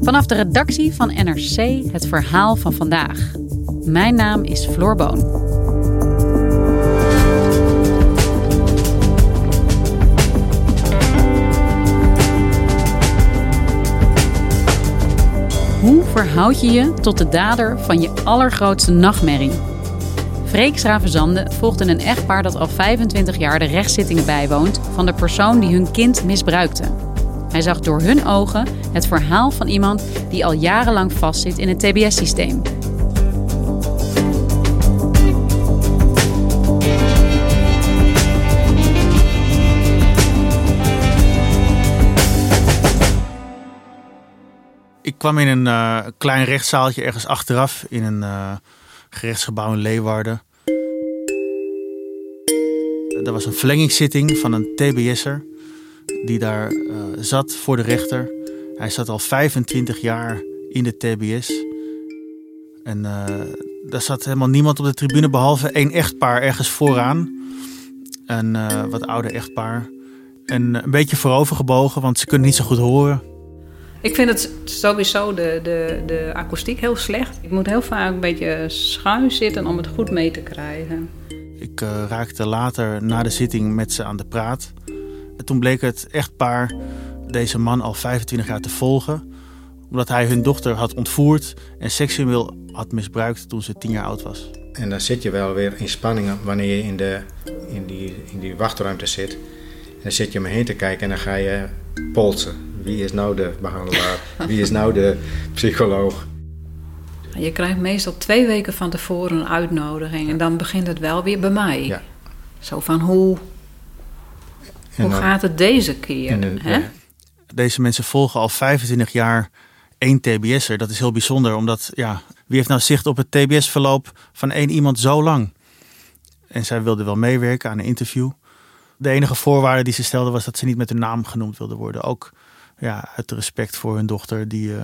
Vanaf de redactie van NRC het verhaal van vandaag. Mijn naam is Floor Boon. Hoe verhoud je je tot de dader van je allergrootste nachtmerrie? Freek Schravenzande volgde een echtpaar dat al 25 jaar de rechtszittingen bijwoont van de persoon die hun kind misbruikte. Hij zag door hun ogen het verhaal van iemand die al jarenlang vastzit in het TBS-systeem. Ik kwam in een uh, klein rechtszaaltje ergens achteraf in een uh, gerechtsgebouw in Leeuwarden. Er was een verlengingszitting van een TBS'er die daar uh, zat voor de rechter. Hij zat al 25 jaar in de TBS. En daar zat helemaal niemand op de tribune behalve één echtpaar ergens vooraan. Een wat ouder echtpaar. En een beetje voorovergebogen, want ze kunnen niet zo goed horen. Ik vind het sowieso de, de, de akoestiek heel slecht. Ik moet heel vaak een beetje schuin zitten om het goed mee te krijgen. Ik uh, raakte later na de zitting met ze aan de praat. En toen bleek het echtpaar deze man al 25 jaar te volgen. Omdat hij hun dochter had ontvoerd en seksueel had misbruikt toen ze 10 jaar oud was. En dan zit je wel weer in spanningen wanneer je in, de, in, die, in die wachtruimte zit. En dan zit je om me heen te kijken en dan ga je polsen. Wie is nou de behandelaar? Wie is nou de psycholoog? Je krijgt meestal twee weken van tevoren een uitnodiging en dan begint het wel weer bij mij. Ja. Zo van hoe, hoe dan- gaat het deze keer? hè? ja. Deze mensen volgen al 25 jaar één TBS'er. Dat is heel bijzonder, omdat ja, wie heeft nou zicht op het TBS-verloop van één iemand zo lang? En zij wilde wel meewerken aan een interview. De enige voorwaarde die ze stelde was dat ze niet met hun naam genoemd wilde worden. Ook ja, uit respect voor hun dochter, die eh,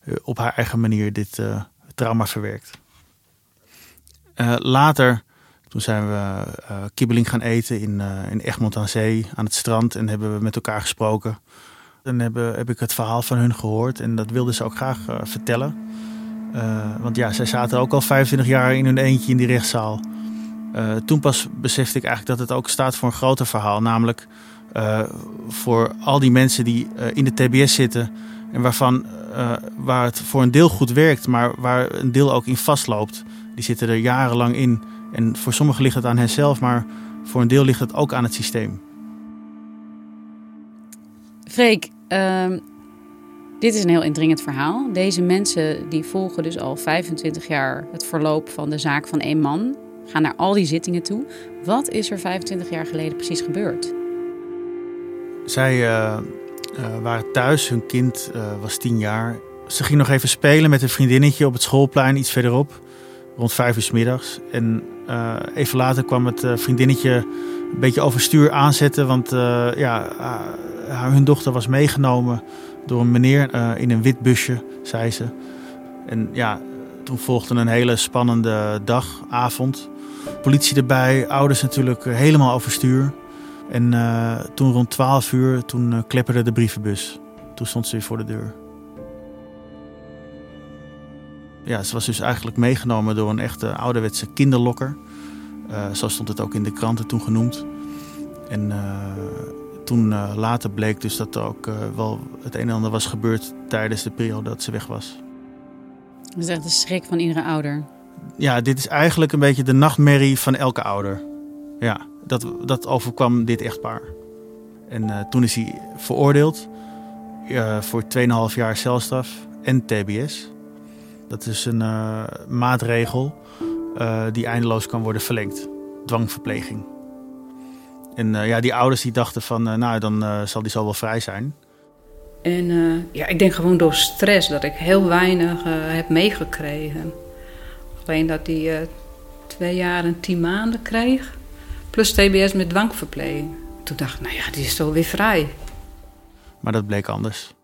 eh, op haar eigen manier dit eh, trauma verwerkt. Later, toen zijn we kibbeling gaan eten in, in Egmond aan Zee, aan het strand. En hebben we met elkaar gesproken. En hebben, heb ik het verhaal van hun gehoord. En dat wilden ze ook graag vertellen. Want ja, zij zaten ook al 25 jaar in hun eentje in die rechtszaal. Toen pas besefte ik eigenlijk dat het ook staat voor een groter verhaal. Namelijk eh, voor al die mensen die eh, in de TBS zitten. En waarvan, eh, waar het voor een deel goed werkt, maar waar een deel ook in vastloopt. Die zitten er jarenlang in. En voor sommigen ligt het aan henzelf, maar voor een deel ligt het ook aan het systeem. Freek, ehm, dit is een heel indringend verhaal. Deze mensen die volgen dus al 25 jaar het verloop van de zaak van één man. Gaan naar al die zittingen toe. Wat is er 25 jaar geleden precies gebeurd? Zij eh, eh, waren thuis, hun kind eh, was tien jaar. Ze ging nog even spelen met een vriendinnetje op het schoolplein iets verderop, rond vijf uur 's middags. En even later kwam het vriendinnetje een beetje overstuur aanzetten, want ja, hun dochter was meegenomen door een meneer in een wit busje, zei ze. En ja, toen volgde een hele spannende dag, avond. Politie erbij, ouders natuurlijk helemaal overstuur. En eh, toen rond 12 uur, toen eh, klepperde de brievenbus. Toen stond ze weer voor de deur. Ja, ze was dus eigenlijk meegenomen door een echte ouderwetse kinderlokker. Eh, zo stond het ook in de kranten toen genoemd. En toen later bleek dus dat er ook wel het een en ander was gebeurd tijdens de periode dat ze weg was. Dat is echt de schrik van iedere ouder. Ja, dit is eigenlijk een beetje de nachtmerrie van elke ouder. Ja, dat, dat overkwam dit echtpaar. En eh, toen is hij veroordeeld eh, voor 2,5 jaar celstraf en TBS. Dat is een eh, maatregel die eindeloos kan worden verlengd. Dwangverpleging. En ja, die ouders die dachten van, nou dan zal die zo wel vrij zijn. En ja, ik denk gewoon door stress dat ik heel weinig heb meegekregen. Alleen dat hij twee jaar en tien maanden kreeg. Plus TBS met dwangverpleging. Toen dacht ik, nou ja, die is zo weer vrij. Maar dat bleek anders.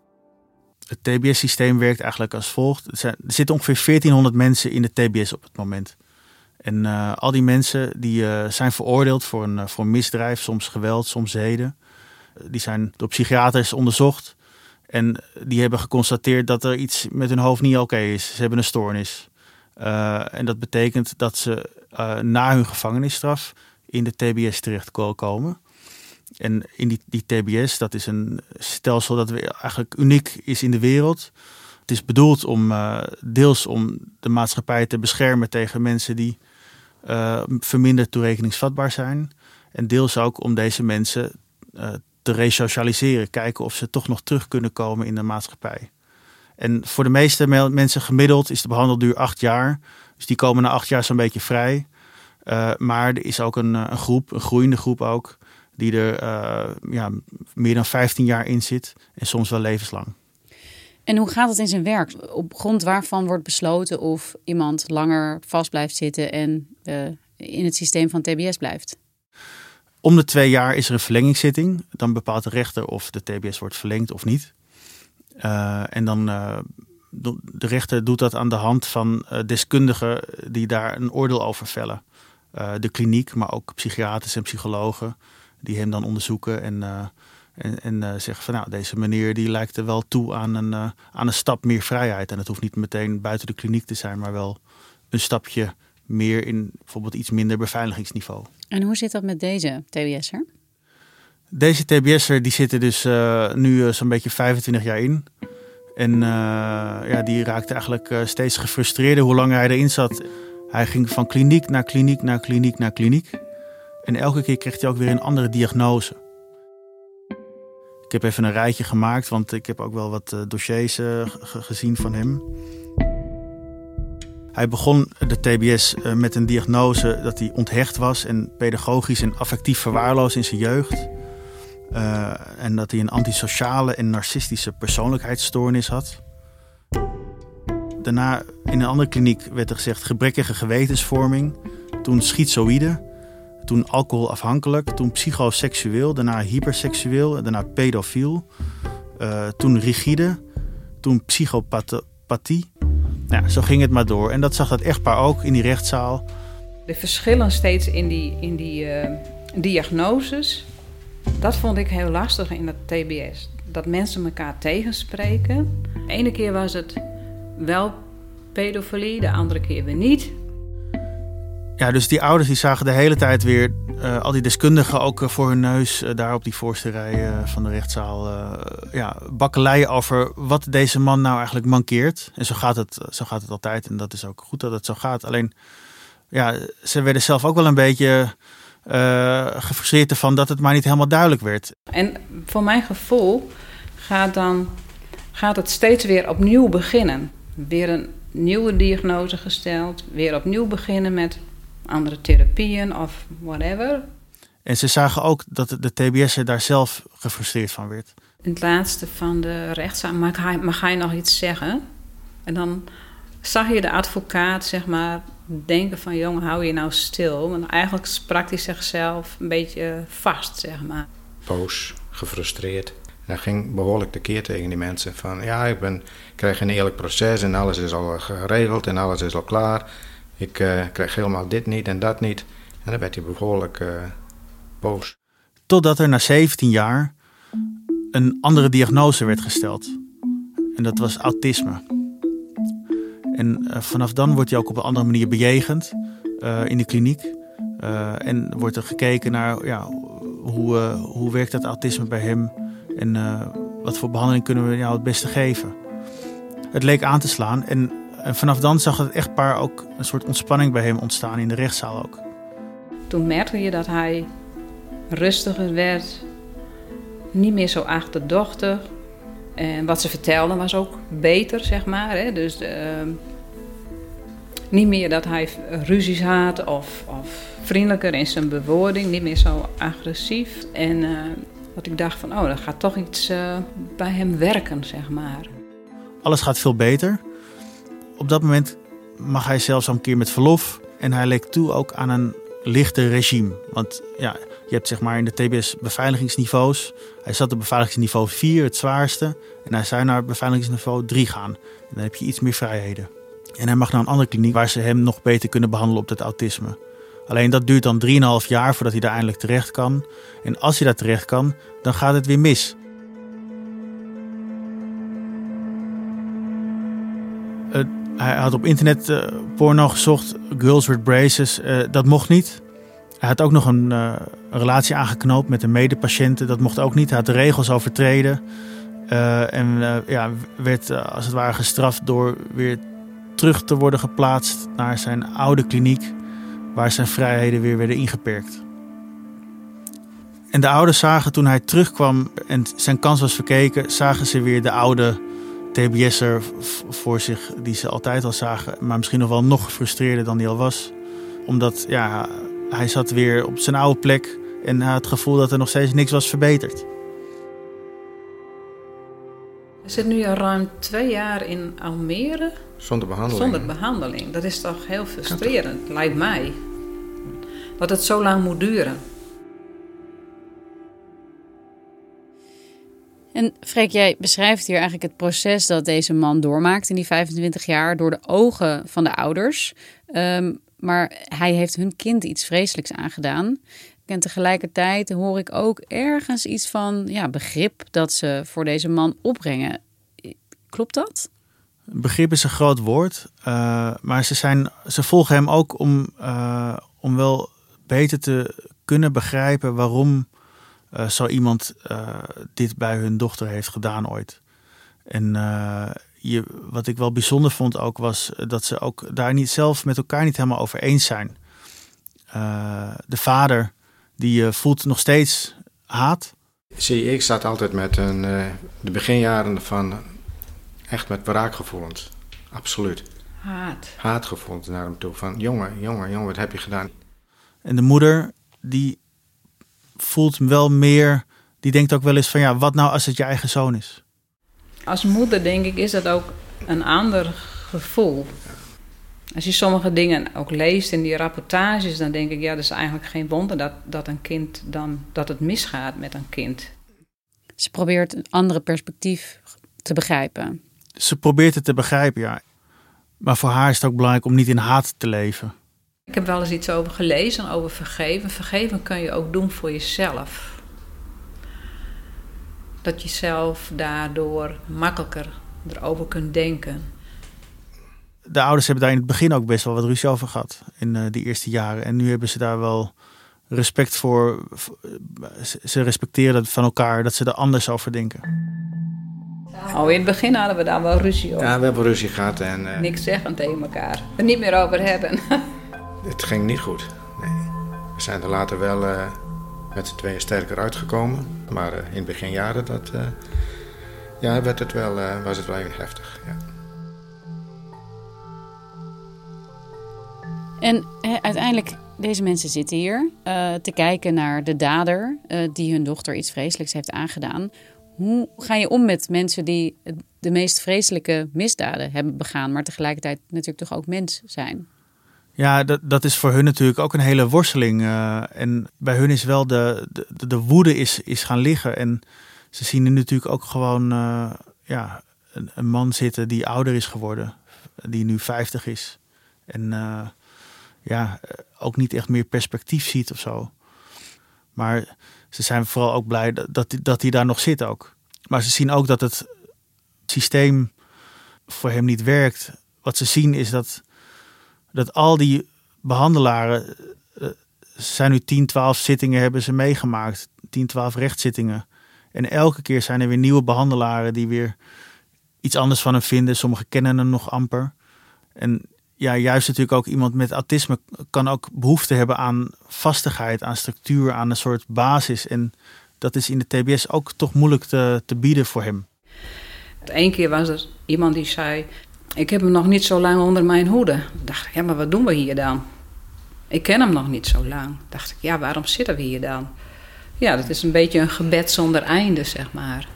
Het TBS-systeem werkt eigenlijk als volgt. Er, zitten ongeveer 1400 mensen in de TBS op het moment. En eh, al die mensen die eh, zijn veroordeeld voor een, eh, voor misdrijf, soms geweld, soms zeden. die zijn door psychiaters onderzocht. En die hebben geconstateerd dat er iets met hun hoofd niet oké is. Ze hebben een stoornis. En dat betekent dat ze na hun gevangenisstraf in de TBS terechtkomen. En in die, die TBS, dat is een stelsel dat weer eigenlijk uniek is in de wereld. Het is bedoeld om eh, deels om de maatschappij te beschermen tegen mensen die eh, verminderd toerekeningsvatbaar zijn. En deels ook om deze mensen eh, te resocialiseren. Kijken of ze toch nog terug kunnen komen in de maatschappij. En voor de meeste me- mensen gemiddeld is de behandelduur acht jaar. Dus die komen na acht jaar zo'n beetje vrij. Eh, maar er is ook een, eh, een groep, een groeiende groep ook, die er eh, ja, meer dan 15 jaar in zit. En soms wel levenslang. En hoe gaat het in zijn werk? Op grond waarvan wordt besloten of iemand langer vast blijft zitten en in het systeem van TBS blijft? Om de twee jaar is er een verlengingszitting. Dan bepaalt de rechter of de TBS wordt verlengd of niet. En dan de rechter doet dat aan de hand van deskundigen die daar een oordeel over vellen. Eh, de kliniek, maar ook psychiaters en psychologen die hem dan onderzoeken en, eh, en, en eh, zeggen van nou, deze meneer die lijkt er wel toe aan een, aan een stap meer vrijheid. En het hoeft niet meteen buiten de kliniek te zijn, maar wel een stapje meer in bijvoorbeeld iets minder beveiligingsniveau. En hoe zit dat met deze TBS'er? Deze TBS'er die zit er dus nu zo'n beetje 25 jaar in. En ja, die raakte eigenlijk steeds gefrustreerder hoe langer hij erin zat. Hij ging van kliniek naar kliniek naar kliniek naar kliniek. En elke keer kreeg hij ook weer een andere diagnose. Ik heb even een rijtje gemaakt, want ik heb ook wel wat eh, dossiers eh, ge- gezien van hem. Hij begon de TBS eh, met een diagnose dat hij onthecht was en pedagogisch en affectief verwaarloosd in zijn jeugd. En dat hij een antisociale en narcistische persoonlijkheidsstoornis had. Daarna in een andere kliniek werd er gezegd gebrekkige gewetensvorming. Toen schizoïde. Toen alcoholafhankelijk. Toen psychoseksueel. Daarna hyperseksueel. Daarna pedofiel. Eh, toen rigide. Toen psychopathie. Nou, ja, zo ging het maar door. En dat zag dat echtpaar ook in die rechtszaal. De verschillen steeds in die, in die eh, diagnoses, dat vond ik heel lastig in dat TBS. Dat mensen elkaar tegenspreken. De ene keer was het wel pedofilie, de andere keer weer niet. Ja, dus die ouders die zagen de hele tijd weer eh, al die deskundigen ook eh, voor hun neus eh, daar op die voorste rij van de rechtszaal. ja, bakkeleien over wat deze man nou eigenlijk mankeert. En zo gaat, het, zo gaat het altijd en dat is ook goed dat het zo gaat. Alleen, ja, ze werden zelf ook wel een beetje gefrustreerd ervan dat het maar niet helemaal duidelijk werd. En voor mijn gevoel gaat, dan, gaat het steeds weer opnieuw beginnen. Weer een nieuwe diagnose gesteld, weer opnieuw beginnen met andere therapieën of whatever. En ze zagen ook dat de TBS'er daar zelf gefrustreerd van werd. In het laatste van de rechtszaak, mag hij, mag hij nog iets zeggen? En dan zag je de advocaat, zeg maar, denken van... jongen, hou je nou stil. Want eigenlijk sprak hij zichzelf een beetje vast, zeg maar. boos, gefrustreerd. Dat ging behoorlijk tekeer tegen die mensen. Van ja, ik, ben, krijg een eerlijk proces en alles is al geregeld en alles is al klaar. Ik eh, krijg helemaal dit niet en dat niet. En dan werd hij behoorlijk eh, boos. Totdat er na 17 jaar een andere diagnose werd gesteld. En dat was autisme. En eh, vanaf dan wordt hij ook op een andere manier bejegend in de kliniek. En wordt er gekeken naar ja, hoe, hoe werkt dat autisme bij hem en eh, wat voor behandeling kunnen we jou het beste geven. Het leek aan te slaan en, vanaf dan zag het echtpaar ook een soort ontspanning bij hem ontstaan in de rechtszaal ook. Toen merkte je dat hij rustiger werd, niet meer zo achterdochtig. En wat ze vertelden was ook beter, zeg maar. Hè? Dus ehm, Niet meer dat hij ruzies had of, of vriendelijker in zijn bewoording, niet meer zo agressief. En uh, dat ik dacht van, oh, er gaat toch iets uh, bij hem werken, zeg maar. Alles gaat veel beter. Op dat moment mag hij zelfs al een keer met verlof. En hij leek toe ook aan een lichte regime. Want ja, je hebt zeg maar in de TBS beveiligingsniveaus. Hij zat op beveiligingsniveau 4, het zwaarste. En hij zou naar beveiligingsniveau 3 gaan. En dan heb je iets meer vrijheden. En hij mag naar een andere kliniek waar ze hem nog beter kunnen behandelen op het autisme. Alleen dat duurt dan 3,5 jaar voordat hij daar eindelijk terecht kan. En als hij daar terecht kan, dan gaat het weer mis. hij had op internet uh, porno gezocht, girls with braces. Uh, dat mocht niet. Hij had ook nog een, relatie aangeknoopt met een medepatiënte. Dat mocht ook niet. Hij had de regels overtreden. en ja, werd als het ware gestraft door weer terug te worden geplaatst naar zijn oude kliniek, waar zijn vrijheden weer werden ingeperkt. En de ouders zagen toen hij terugkwam en zijn kans was verkeken, zagen ze weer de oude TBS'er voor zich die ze altijd al zagen, maar misschien nog wel nog gefrustreerder dan hij al was. Omdat ja, hij zat weer op zijn oude plek en had het gevoel dat er nog steeds niks was verbeterd. Hij zit nu al ruim twee jaar in Almere. Zonder behandeling. Zonder behandeling. Dat is toch heel frustrerend, lijkt mij. Dat het zo lang moet duren. En Freek, jij beschrijft hier eigenlijk het proces dat deze man doormaakt in die 25 jaar door de ogen van de ouders. Ehm, maar hij heeft hun kind iets vreselijks aangedaan. En tegelijkertijd hoor ik ook ergens iets van ja, begrip dat ze voor deze man opbrengen. Klopt dat? Begrip is een groot woord, uh, maar ze, zijn, ze volgen hem ook om, uh, om wel beter te kunnen begrijpen waarom uh, zo iemand dit bij hun dochter heeft gedaan ooit. En je, wat ik wel bijzonder vond ook was dat ze ook daar niet zelf met elkaar niet helemaal over eens zijn. de vader die voelt nog steeds haat. Zie, ik zat altijd met een, de beginjaren van echt met wraakgevoelens. Absoluut. Haat. Haatgevoelens naar hem toe. Van jongen, jongen, jongen, wat heb je gedaan? En de moeder, die voelt wel meer... Die denkt ook wel eens van ja, wat nou als het je eigen zoon is? Als moeder denk ik is dat ook een ander gevoel. Als je sommige dingen ook leest in die rapportages, dan denk ik, ja, dat is eigenlijk geen wonder dat, dat een kind dan dat het misgaat met een kind. Ze probeert een andere perspectief te begrijpen ze probeert het te begrijpen, ja. Maar voor haar is het ook belangrijk om niet in haat te leven. Ik heb wel eens iets over gelezen, over vergeven. Vergeven kun je ook doen voor jezelf. Dat je zelf daardoor makkelijker erover kunt denken. De ouders hebben daar in het begin ook best wel wat ruzie over gehad. In uh, die eerste jaren. En nu hebben ze daar wel respect voor. Ze respecteren dat van elkaar, dat ze er anders over denken. Oh, in het begin hadden we daar wel ruzie over. Ja, we hebben ruzie gehad en... Uh, Niks zeggen tegen elkaar. Er niet meer over hebben. het ging niet goed. Nee. We zijn er later wel uh, met z'n tweeën sterker uitgekomen. Maar uh, in het beginjaren dat, ja, werd het wel, was het wel even heftig. Ja. En uiteindelijk, deze mensen zitten hier te kijken naar de dader die hun dochter iets vreselijks heeft aangedaan. Hoe ga je om met mensen die de meest vreselijke misdaden hebben begaan, maar tegelijkertijd natuurlijk toch ook mens zijn? Ja, dat, dat is voor hun natuurlijk ook een hele worsteling. Uh, en bij hun is wel de, de, de, woede is, is gaan liggen. En ze zien nu natuurlijk ook gewoon uh, ja, een, een, man zitten die ouder is geworden, die nu 50 is. En uh, ja, ook niet echt meer perspectief ziet of zo. Maar ze zijn vooral ook blij dat, dat, dat hij daar nog zit ook. Maar ze zien ook dat het systeem voor hem niet werkt. Wat ze zien is dat, dat al die behandelaren uh, zijn nu 10, 12 zittingen hebben ze meegemaakt. 10, 12 rechtszittingen. En elke keer zijn er weer nieuwe behandelaren die weer iets anders van hem vinden. Sommigen kennen hem nog amper. En ja, juist natuurlijk ook iemand met autisme kan ook behoefte hebben aan vastigheid, aan structuur, aan een soort basis. En dat is in de TBS ook toch moeilijk te, te bieden voor hem. Eén keer was er iemand die zei: Ik heb hem nog niet zo lang onder mijn hoede. Ik dacht, ja, maar wat doen we hier dan? Ik ken hem nog niet zo lang. Dacht ik, ja, waarom zitten we hier dan? Ja, dat is een beetje een gebed zonder einde, zeg maar.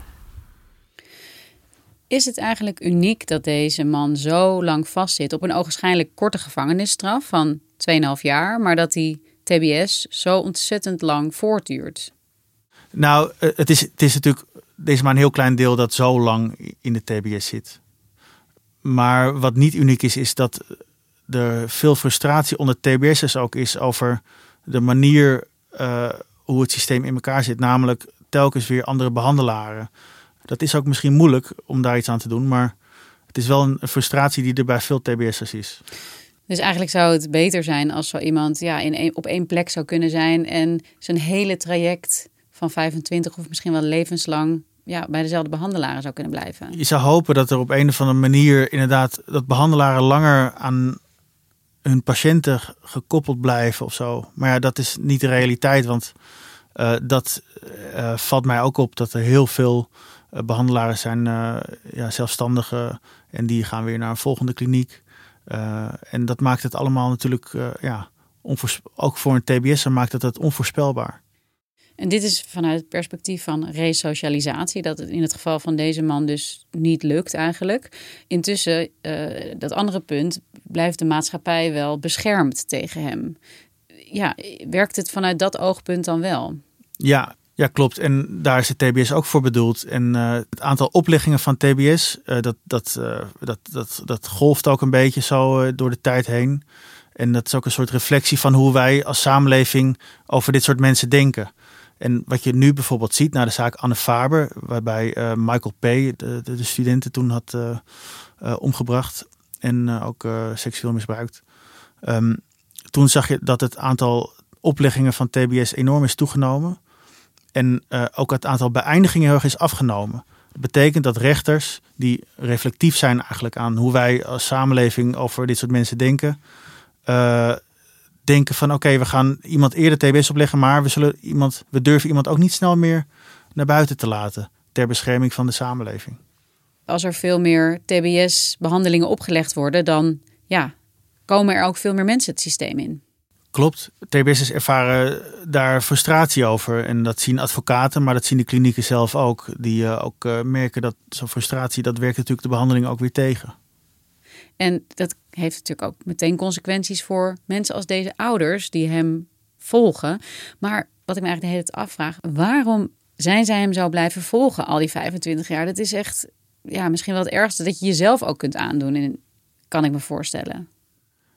Is het eigenlijk uniek dat deze man zo lang vastzit op een ogenschijnlijk korte gevangenisstraf van 2,5 jaar, maar dat die TBS zo ontzettend lang voortduurt? Nou, eh, het is, het is natuurlijk, deze maar een heel klein deel dat zo lang in de TBS zit. Maar wat niet uniek is, is dat er veel frustratie onder TBS'ers ook is over de manier uh, hoe het systeem in elkaar zit. Namelijk telkens weer andere behandelaren. Dat is ook misschien moeilijk om daar iets aan te doen, maar het is wel een frustratie die er bij veel TBS'ers is. Dus eigenlijk zou het beter zijn als zo iemand ja, in op één plek zou kunnen zijn en zijn hele traject van 25 of misschien wel levenslang ja, bij dezelfde behandelaren zou kunnen blijven. Je zou hopen dat er op een of andere manier inderdaad dat behandelaren langer aan hun patiënten gekoppeld blijven of zo. Maar ja, dat is niet de realiteit, want uh, dat uh, valt mij ook op dat er heel veel uh, behandelaren zijn ja, zelfstandigen en die gaan weer naar een volgende kliniek. en dat maakt het allemaal natuurlijk, ja, ook voor een TBS'er maakt het het onvoorspelbaar. En dit is vanuit het perspectief van resocialisatie, dat het in het geval van deze man dus niet lukt eigenlijk. Intussen, uh, dat andere punt, blijft de maatschappij wel beschermd tegen hem. Ja, werkt het vanuit dat oogpunt dan wel? Ja, ja, klopt. En daar is de TBS ook voor bedoeld. En uh, het aantal opleggingen van TBS, uh, dat, dat, dat, dat, dat golft ook een beetje zo door de tijd heen. En dat is ook een soort reflectie van hoe wij als samenleving over dit soort mensen denken. En wat je nu bijvoorbeeld ziet na de zaak Anne Faber, waarbij uh, Michael P., de, de, de, studenten toen had uh, uh, omgebracht en ook seksueel misbruikt. Um, toen zag je dat het aantal opleggingen van TBS enorm is toegenomen. En ook het aantal beëindigingen heel erg is afgenomen. Dat betekent dat rechters die reflectief zijn eigenlijk aan hoe wij als samenleving over dit soort mensen denken, denken van oké, we gaan iemand eerder TBS opleggen, maar we, zullen iemand, we durven iemand ook niet snel meer naar buiten te laten ter bescherming van de samenleving. Als er veel meer TBS-behandelingen opgelegd worden, dan ja, komen er ook veel meer mensen het systeem in. Klopt. TBS'ers ervaren daar frustratie over. En dat zien advocaten, maar dat zien de klinieken zelf ook. Die uh, ook uh, merken dat zo'n frustratie, dat werkt natuurlijk de behandeling ook weer tegen. En dat heeft natuurlijk ook meteen consequenties voor mensen als deze ouders die hem volgen. Maar wat ik me eigenlijk de hele tijd afvraag, waarom zijn zij hem zo blijven volgen al die 25 jaar? Dat is echt, ja, misschien wel het ergste dat je jezelf ook kunt aandoen, en kan ik me voorstellen.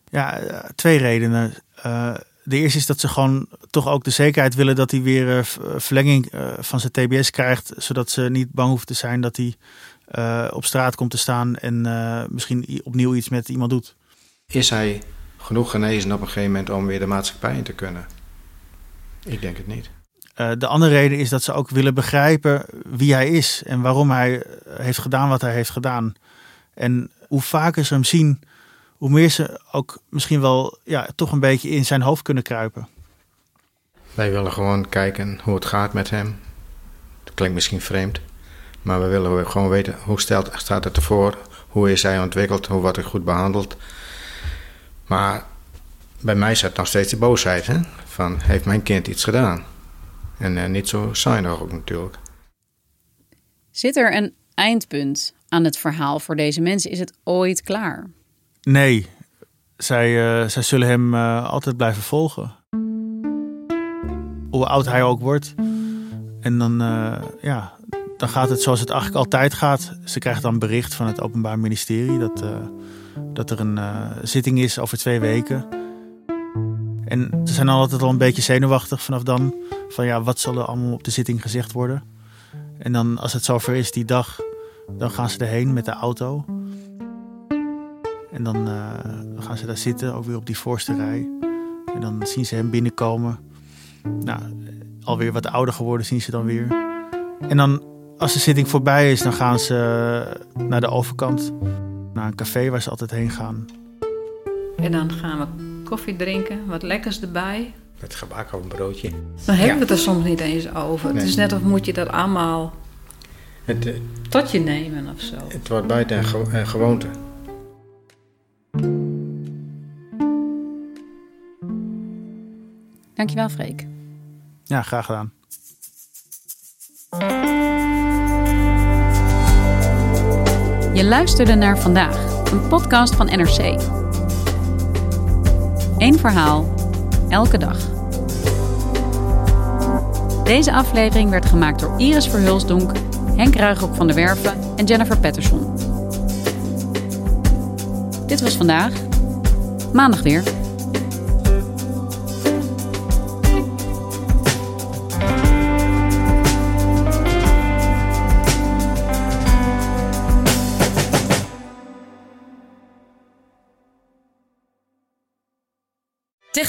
Ja, eh, twee redenen. Uh, de eerste is dat ze gewoon toch ook de zekerheid willen dat hij weer uh, verlenging van zijn TBS krijgt, zodat ze niet bang hoeft te zijn dat hij uh, op straat komt te staan en uh, misschien opnieuw iets met iemand doet. Is hij genoeg genezen op een gegeven moment om weer de maatschappij in te kunnen? Ik denk het niet. Uh, de andere reden is dat ze ook willen begrijpen wie hij is en waarom hij heeft gedaan wat hij heeft gedaan. En hoe vaker ze hem zien, hoe meer ze ook misschien wel ja, toch een beetje in zijn hoofd kunnen kruipen. Wij willen gewoon kijken hoe het gaat met hem. Dat klinkt misschien vreemd. Maar we willen gewoon weten hoe stelt, staat het ervoor, hoe is hij ontwikkeld, hoe wordt hij goed behandeld. Maar bij mij zit nog steeds de boosheid, hè? van heeft mijn kind iets gedaan? En uh, niet zo zijn ook natuurlijk. Zit er een eindpunt aan het verhaal voor deze mensen? Is het ooit klaar? Nee, zij, uh, zij zullen hem uh, altijd blijven volgen. Hoe oud hij ook wordt. En dan, ja, dan gaat het zoals het eigenlijk altijd gaat. Ze krijgt dan bericht van het Openbaar Ministerie dat, uh, dat er een uh, zitting is over twee weken. En ze zijn altijd al een beetje zenuwachtig vanaf dan. Van ja, wat zal er allemaal op de zitting gezegd worden? En dan als het zover is die dag, dan gaan ze erheen met de auto. En dan uh, gaan ze daar zitten, ook weer op die voorste rij. En dan zien ze hem binnenkomen. Nou, alweer wat ouder geworden zien ze dan weer. En dan als de zitting voorbij is, dan gaan ze eh, naar de overkant. Naar een café waar ze altijd heen gaan. En dan gaan we koffie drinken, wat lekkers erbij. Met gebak of een broodje. Dan hebben we het er soms niet eens over. Het is net of moet je dat allemaal het, eh, tot je nemen of zo. Het wordt buiten een gewoonte. Dankjewel, Freek. Ja, graag gedaan. Je luisterde naar vandaag, een podcast van NRC. Eén verhaal, elke dag. Deze aflevering werd gemaakt door Iris Verhulsdonk, Henk Ruigrok van der Werven en Jennifer Patterson. Dit was vandaag. Maandag weer.